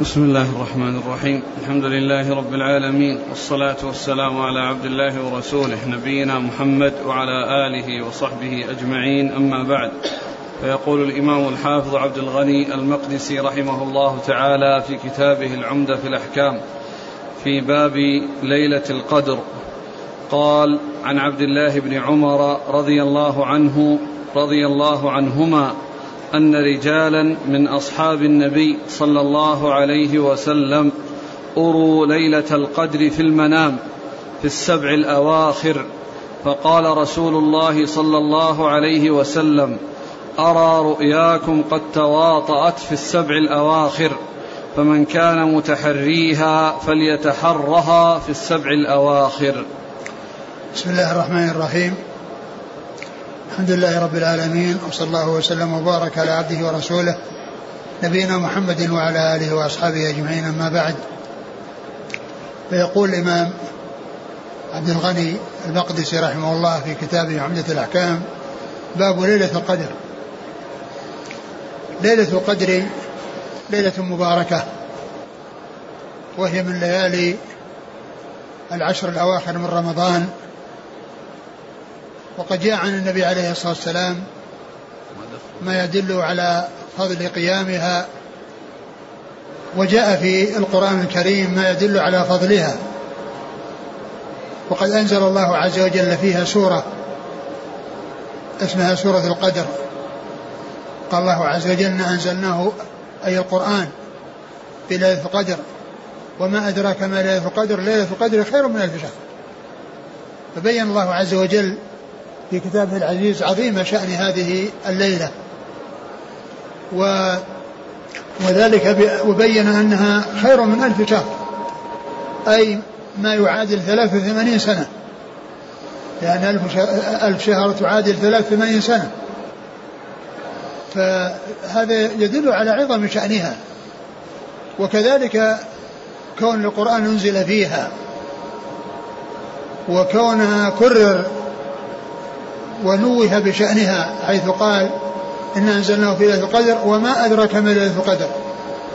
بسم الله الرحمن الرحيم الحمد لله رب العالمين والصلاة والسلام على عبد الله ورسوله نبينا محمد وعلى آله وصحبه أجمعين أما بعد فيقول الإمام الحافظ عبد الغني المقدسي رحمه الله تعالى في كتابه العمدة في الأحكام في باب ليلة القدر قال عن عبد الله بن عمر رضي الله عنه رضي الله عنهما أن رجالا من أصحاب النبي صلى الله عليه وسلم أروا ليلة القدر في المنام في السبع الأواخر. فقال رسول الله صلى الله عليه وسلم أرى رؤياكم قد تواطأت في السبع الأواخر فمن كان متحريها فليتحرها في السبع الأواخر. بسم الله الرحمن الرحيم. الحمد لله رب العالمين وصلى الله وسلم وبارك على عبده ورسوله نبينا محمد وعلى آله وأصحابه أجمعين أما بعد. فيقول الإمام عبد الغني المقدسي رحمه الله في كتابه عمدة الأحكام باب ليلة القدر. ليلة القدر ليلة مباركة وهي من ليالي العشر الأواخر من رمضان. وقد جاء عن النبي عليه الصلاة والسلام ما يدل على فضل قيامها وجاء في القرآن الكريم ما يدل على فضلها. وقد أنزل الله عز وجل فيها سورة اسمها سورة القدر. قال الله عز وجل أنزلناه أي القرآن في ليلة القدر. وما أدراك ما ليلة القدر؟ ليلة القدر خير من ألف شهر. فبين الله عز وجل في كتابه العزيز عظيم شأن هذه الليلة. و وذلك وبين أنها خير من ألف شهر أي ما يعادل 83 سنة. لأن ألف شهر, ألف شهر تعادل 83 سنة. فهذا يدل على عظم شأنها. وكذلك كون القرآن أنزل فيها. وكونها كرر ونوه بشأنها حيث قال إنا أنزلناه في ليلة القدر وما أدرك ما ليلة القدر.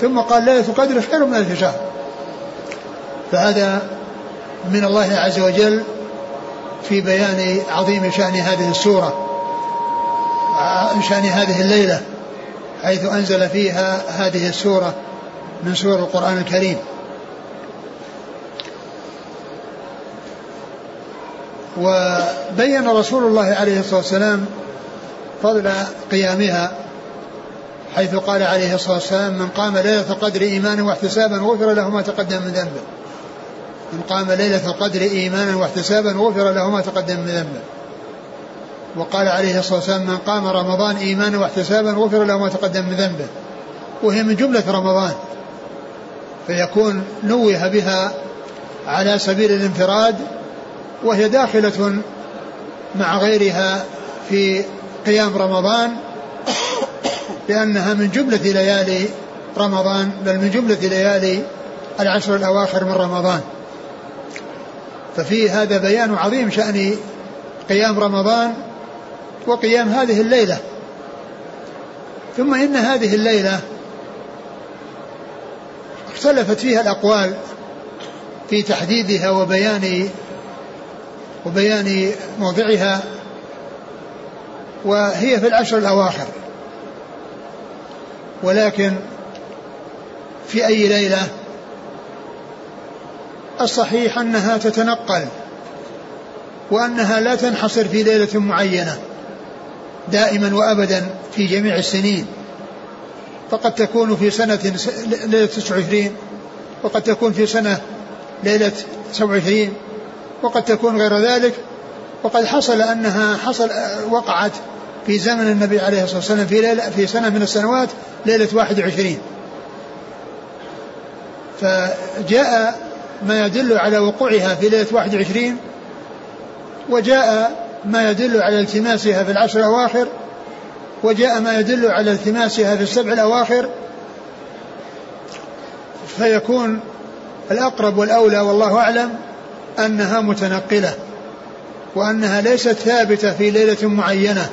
ثم قال ليلة القدر خير من ألف شهر. فهذا من الله عز وجل في بيان عظيم شأن هذه السورة شأن هذه الليلة حيث أنزل فيها هذه السورة من سور القرآن الكريم. وبين رسول الله عليه الصلاة والسلام فضل قيامها حيث قال عليه الصلاة والسلام من قام ليلة القدر إيمانا واحتسابا غفر له ما تقدم من ذنبه. من قام ليلة القدر إيمانا واحتسابا غفر له ما تقدم من ذنبه. وقال عليه الصلاة والسلام من قام رمضان إيمانا واحتسابا غفر له ما تقدم من ذنبه. وهي من جملة رمضان فيكون نوه بها على سبيل الانفراد وهي داخلة مع غيرها في قيام رمضان لأنها من جملة ليالي رمضان بل من جملة ليالي العشر الأواخر من رمضان. ففي هذا بيان عظيم شأن قيام رمضان وقيام هذه الليلة. ثم إن هذه الليلة اختلفت فيها الأقوال في تحديدها وبيان وبيان موضعها وهي في العشر الأواخر. ولكن في أي ليلة؟ الصحيح أنها تتنقل وأنها لا تنحصر في ليلة معينة دائما وأبدا في جميع السنين. فقد تكون في سنة ليلة 29 وقد تكون في سنة ليلة 27 وقد تكون غير ذلك وقد حصل أنها حصل وقعت في زمن النبي عليه الصلاة والسلام في ليلة في سنة من السنوات ليلة 21 فجاء ما يدل على وقوعها في ليلة 21 وجاء ما يدل على التماسها في العشر الأواخر وجاء ما يدل على التماسها في السبع الأواخر. فيكون الأقرب والأولى والله أعلم. أنها متنقلة وأنها ليست ثابتة في ليلة معينة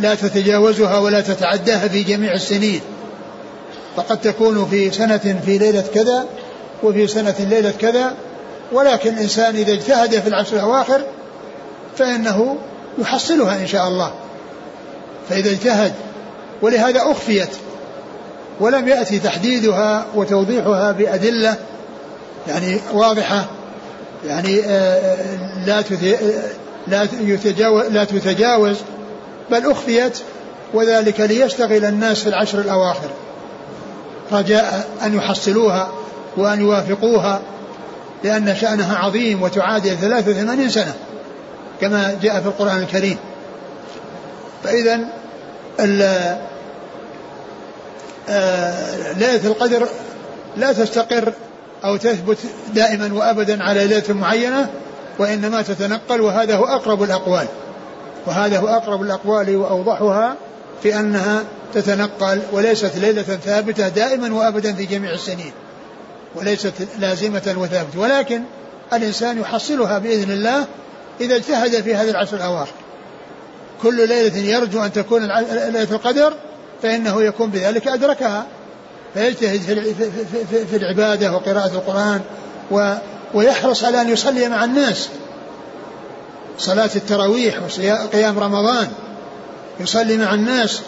لا تتجاوزها ولا تتعداها في جميع السنين. فقد تكون في سنة في ليلة كذا وفي سنة ليلة كذا ولكن الإنسان إذا اجتهد في العشر الأواخر فإنه يحصلها إن شاء الله. فإذا اجتهد ولهذا أخفيت ولم يأتي تحديدها وتوضيحها بأدلة يعني واضحة يعني آه، لا لا يتجاوز لا تتجاوز بل أخفيت وذلك ليشتغل الناس في العشر الأواخر. رجاء أن يحصلوها وأن يوافقوها لأن شأنها عظيم وتعادل 83 سنة كما جاء في القرآن الكريم. فإذا آه، ليلة القدر لا تستقر أو تثبت دائما وأبدا على ليلة معينة وإنما تتنقل وهذا هو أقرب الأقوال. وهذا هو أقرب الأقوال وأوضحها في أنها تتنقل وليست ليلة ثابتة دائما وأبدا في جميع السنين. وليست لازمة وثابتة. ولكن الإنسان يحصلها بإذن الله إذا اجتهد في هذه العشر الأواخر. كل ليلة يرجو أن تكون ليلة القدر فإنه يكون بذلك أدركها. فيجتهد في العبادة وقراءة القرآن و ويحرص على أن يصلي مع الناس. صلاة التراويح وقيام رمضان. يصلي مع الناس.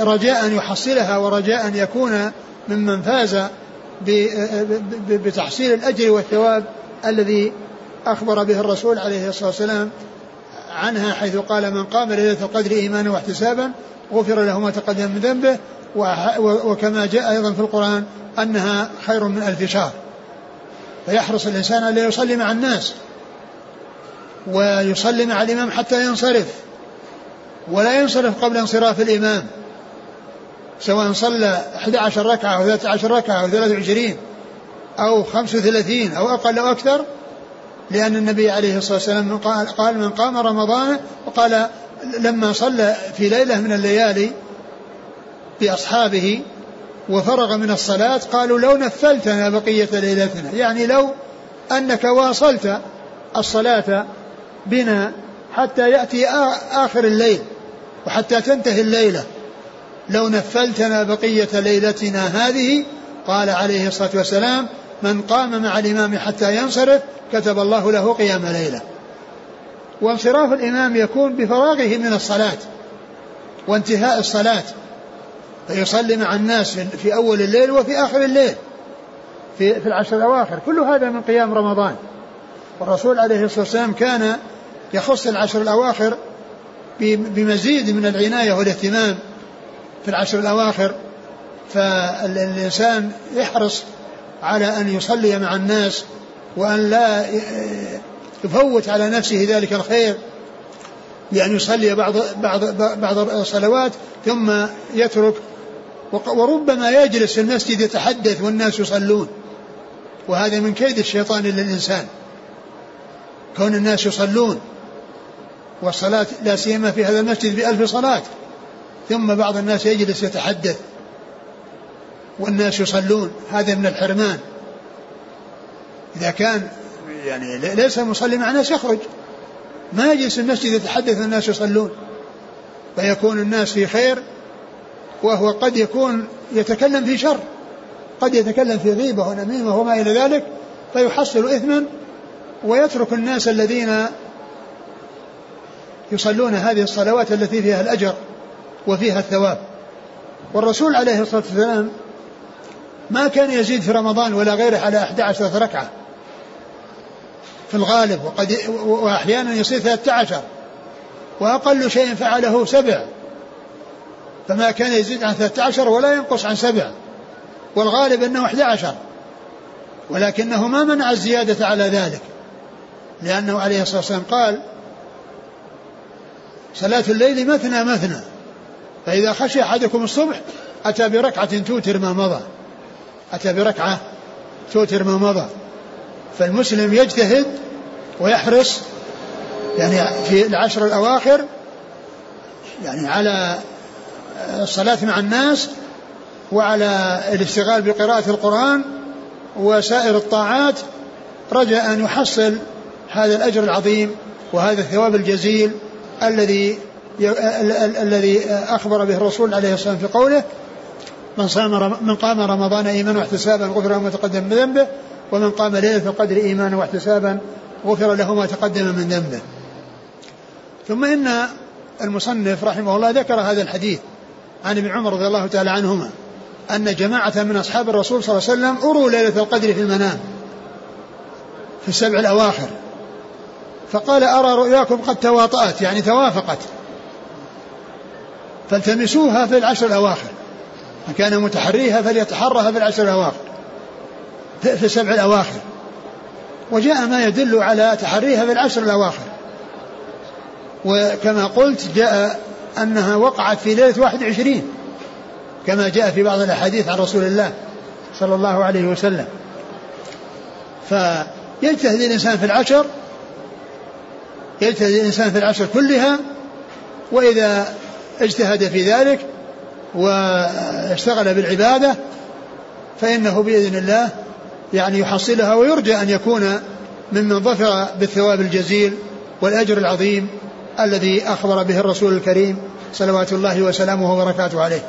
رجاء أن يحصلها ورجاء أن يكون ممن فاز بتحصيل الأجر والثواب الذي أخبر به الرسول عليه الصلاة والسلام عنها حيث قال من قام ليلة القدر إيمانا واحتسابا غفر له ما تقدم من ذنبه وكما جاء أيضا في القرآن أنها خير من ألف شهر. فيحرص الإنسان أن يصلي مع الناس ويصلي مع الإمام حتى ينصرف ولا ينصرف قبل انصراف الإمام سواء صلى 11 ركعة أو 13 ركعة أو 23 أو 35 أو أقل أو أكثر لأن النبي عليه الصلاة والسلام قال من قام رمضان وقال لما صلى في ليلة من الليالي بأصحابه وفرغ من الصلاة قالوا لو نفلتنا بقية ليلتنا يعني لو أنك واصلت الصلاة بنا حتى يأتي آخر الليل وحتى تنتهي الليلة. لو نفلتنا بقية ليلتنا هذه قال عليه الصلاة والسلام من قام مع الإمام حتى ينصرف كتب الله له قيام ليلة. وانصراف الإمام يكون بفراغه من الصلاة وانتهاء الصلاة. فيصلي مع الناس في أول الليل وفي آخر الليل في, في العشر الأواخر. كل هذا من قيام رمضان. والرسول عليه الصلاة والسلام كان يخص العشر الأواخر بمزيد من العناية والاهتمام في العشر الأواخر. فالإنسان يحرص على أن يصلي مع الناس وأن لا يفوت على نفسه ذلك الخير بأن يصلي بعض بعض بعض الصلوات ثم يترك وربما يجلس في المسجد يتحدث والناس يصلون. وهذا من كيد الشيطان للإنسان. كون الناس يصلون. والصلاة لا سيما في هذا المسجد بألف صلاة. ثم بعض الناس يجلس يتحدث. والناس يصلون. هذا من الحرمان. إذا كان يعني ليس المصلي مع الناس يخرج. ما يجلس المسجد يتحدث والناس يصلون. فيكون الناس في خير وهو قد يكون يتكلم في شر قد يتكلم في غيبة ونميمة وما إلى ذلك فيحصل إثما ويترك الناس الذين يصلون هذه الصلوات التي فيها الأجر وفيها الثواب. والرسول عليه الصلاة والسلام ما كان يزيد في رمضان ولا غيره على 11 ركعة في الغالب وقد وأحيانا يصير 13 وأقل شيء فعله سبع. فما كان يزيد عن 13 ولا ينقص عن سبع. والغالب أنه 11 ولكنه ما منع الزيادة على ذلك. لأنه عليه الصلاة والسلام قال صلاة الليل مثنى مثنى. فإذا خشي أحدكم الصبح أتى بركعة توتر ما مضى. أتى بركعة توتر ما مضى. فالمسلم يجتهد ويحرص يعني في العشر الأواخر يعني على الصلاة مع الناس وعلى الاشتغال بقراءة القرآن وسائر الطاعات رجاء أن يحصل هذا الأجر العظيم وهذا الثواب الجزيل الذي الذي أخبر به الرسول عليه الصلاة والسلام في قوله من صام من قام رمضان إيمانا واحتسابا غفر له ما تقدم من ذنبه ومن قام ليله القدر إيمانا واحتسابا غفر له ما تقدم من ذنبه. ثم إن المصنف رحمه الله ذكر هذا الحديث. عن ابن عمر رضي الله تعالى عنهما أن جماعة من أصحاب الرسول صلى الله عليه وسلم أروا ليلة القدر في المنام في السبع الأواخر. فقال أرى رؤياكم قد تواطأت يعني توافقت. فالتمسوها في العشر الأواخر. من كان متحريها فليتحرها في العشر الأواخر في السبع الأواخر. وجاء ما يدل على تحريها في العشر الأواخر. وكما قلت جاء أنها وقعت في ليلة واحد وعشرين كما جاء في بعض الأحاديث عن رسول الله صلى الله عليه وسلم. فيجتهد الإنسان في العشر يجتهد الإنسان في العشر كلها وإذا اجتهد في ذلك واشتغل بالعبادة فإنه بإذن الله يعني يحصلها ويرجى أن يكون ممن ظفر بالثواب الجزيل والأجر العظيم. الذي أخبر به الرسول الكريم صلوات الله وسلامه وبركاته عليه.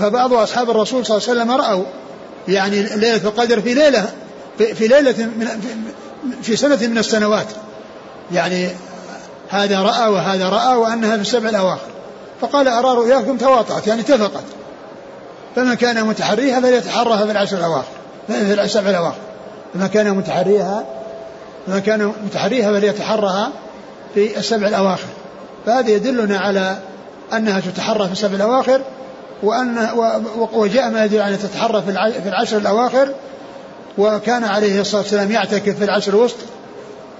فبعض أصحاب الرسول صلى الله عليه وسلم رأوا يعني ليلة القدر في ليلة في ليلة من في سنة من السنوات. يعني هذا رأى وهذا رأى وأنها في السبع الأواخر. فقال أرى رؤياكم تواطأت يعني اتفقت. فمن كان متحريها فليتحرها في العشر الأواخر في السبع الأواخر. فمن كان متحريها فمن كان متحريها فليتحرها في السبع الأواخر. فهذا يدلنا على أنها تتحرى في السبع الأواخر وأن وجاء ما يدل على تتحرى في العشر الأواخر وكان عليه الصلاة والسلام يعتكف في العشر الوسط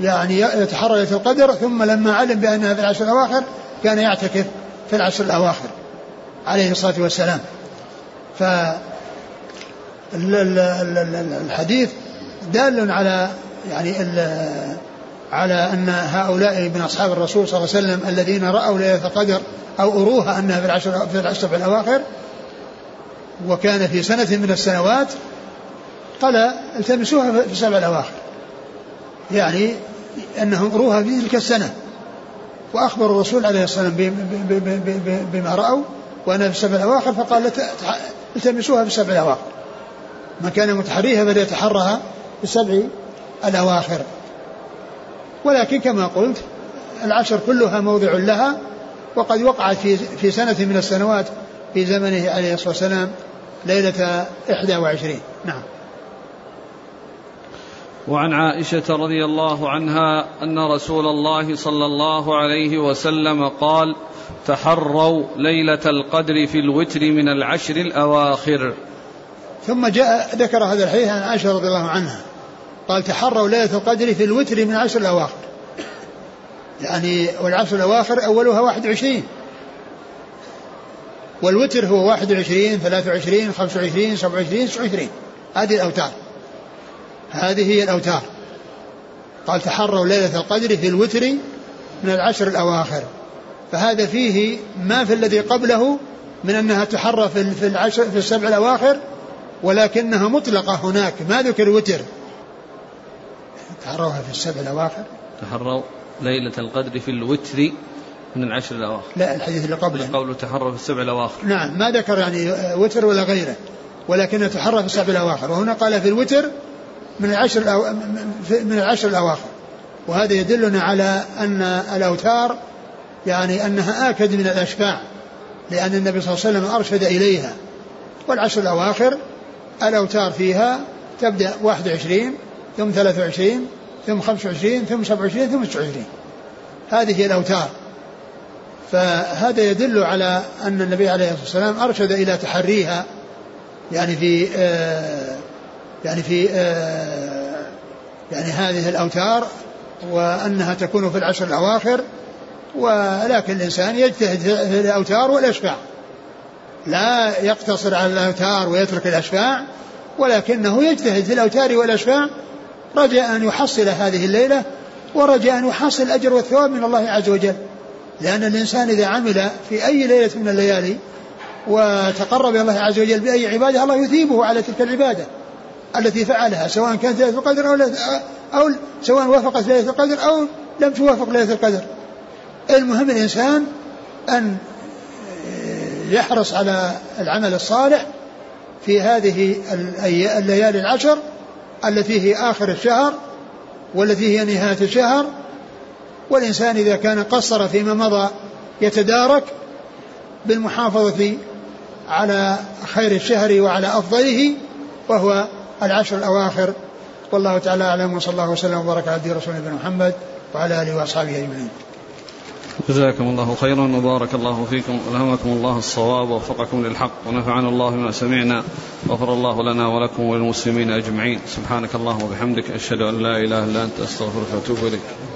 يعني يتحرى ليلة القدر ثم لما علم بأنها في العشر الأواخر كان يعتكف في العشر الأواخر عليه الصلاة والسلام. ف الحديث دال على يعني على أن هؤلاء من أصحاب الرسول صلى الله عليه وسلم الذين رأوا ليلة القدر أو أروها أنها في العشر في العشر الأواخر وكان في سنة من السنوات قال التمسوها في السبع الأواخر. يعني أنهم أروها في تلك السنة. وأخبر الرسول عليه الصلاة والسلام بما رأوا وأنا في السبع الأواخر فقال التمسوها في السبع الأواخر. من كان متحريها فليتحرها في السبع الأواخر. ولكن كما قلت العشر كلها موضع لها وقد وقعت في في سنة من السنوات في زمنه عليه الصلاة والسلام ليلة 21 نعم. وعن عائشة رضي الله عنها أن رسول الله صلى الله عليه وسلم قال تحروا ليلة القدر في الوتر من العشر الأواخر. ثم جاء ذكر هذا الحديث عن عائشة رضي الله عنها. قال تحروا ليلة القدر في الوتر من العشر الأواخر. يعني والعشر الأواخر أولها 21 والوتر هو 21 23 25 27 29 هذه الأوتار. هذه هي الأوتار. قال تحروا ليلة القدر في الوتر من العشر الأواخر. فهذا فيه ما في الذي قبله من أنها تحرى في العشر في السبع الأواخر ولكنها مطلقة هناك. ما ذكر وتر تحروها في السبع الأواخر. تحروا ليلة القدر في الوتر من العشر الأواخر. لا الحديث اللي قبله. قوله تحرى في السبع الأواخر. نعم ما ذكر يعني وتر ولا غيره ولكنه تحرى في السبع الأواخر. وهنا قال في الوتر من العشر من العشر الأواخر. وهذا يدلنا على أن الأوتار يعني أنها آكد من الأشفاع لأن النبي صلى الله عليه وسلم أرشد إليها. والعشر الأواخر الأوتار فيها تبدأ 21 ثم 23 ثم 25 ثم 27 ثم 29 هذه الأوتار. فهذا يدل على أن النبي عليه الصلاة والسلام أرشد إلى تحريها يعني في آه يعني في آه، يعني هذه الأوتار وأنها تكون في العشر الأواخر. ولكن الإنسان يجتهد في الأوتار والأشفاع. لا يقتصر على الأوتار ويترك الأشفاع ولكنه يجتهد في الأوتار والأشفاع رجاء أن يحصل هذه الليلة ورجاء أن يحصل الأجر والثواب من الله عز وجل. لأن الإنسان إذا عمل في أي ليلة من الليالي وتقرب الله عز وجل بأي عبادة الله يثيبه على تلك العبادة التي فعلها سواء كانت ليلة القدر أو أو سواء وافقت ليلة القدر أو لم توافق ليلة القدر. المهم الإنسان أن يحرص على العمل الصالح في هذه الليالي العشر التي هي آخر الشهر والتي هي نهاية الشهر والإنسان إذا كان قصر فيما مضى يتدارك بالمحافظة على خير الشهر وعلى أفضله وهو العشر الأواخر. والله تعالى أعلم وصلى الله وسلم وبارك على عبده رسول محمد وعلى آله وأصحابه أجمعين. جزاكم الله خيرا وبارك الله فيكم. ألهمكم الله الصواب ووفقكم للحق ونفعنا الله بما سمعنا. غفر الله لنا ولكم وللمسلمين أجمعين. سبحانك اللهم وبحمدك أشهد أن لا إله إلا أنت أستغفرك وأتوب إليك.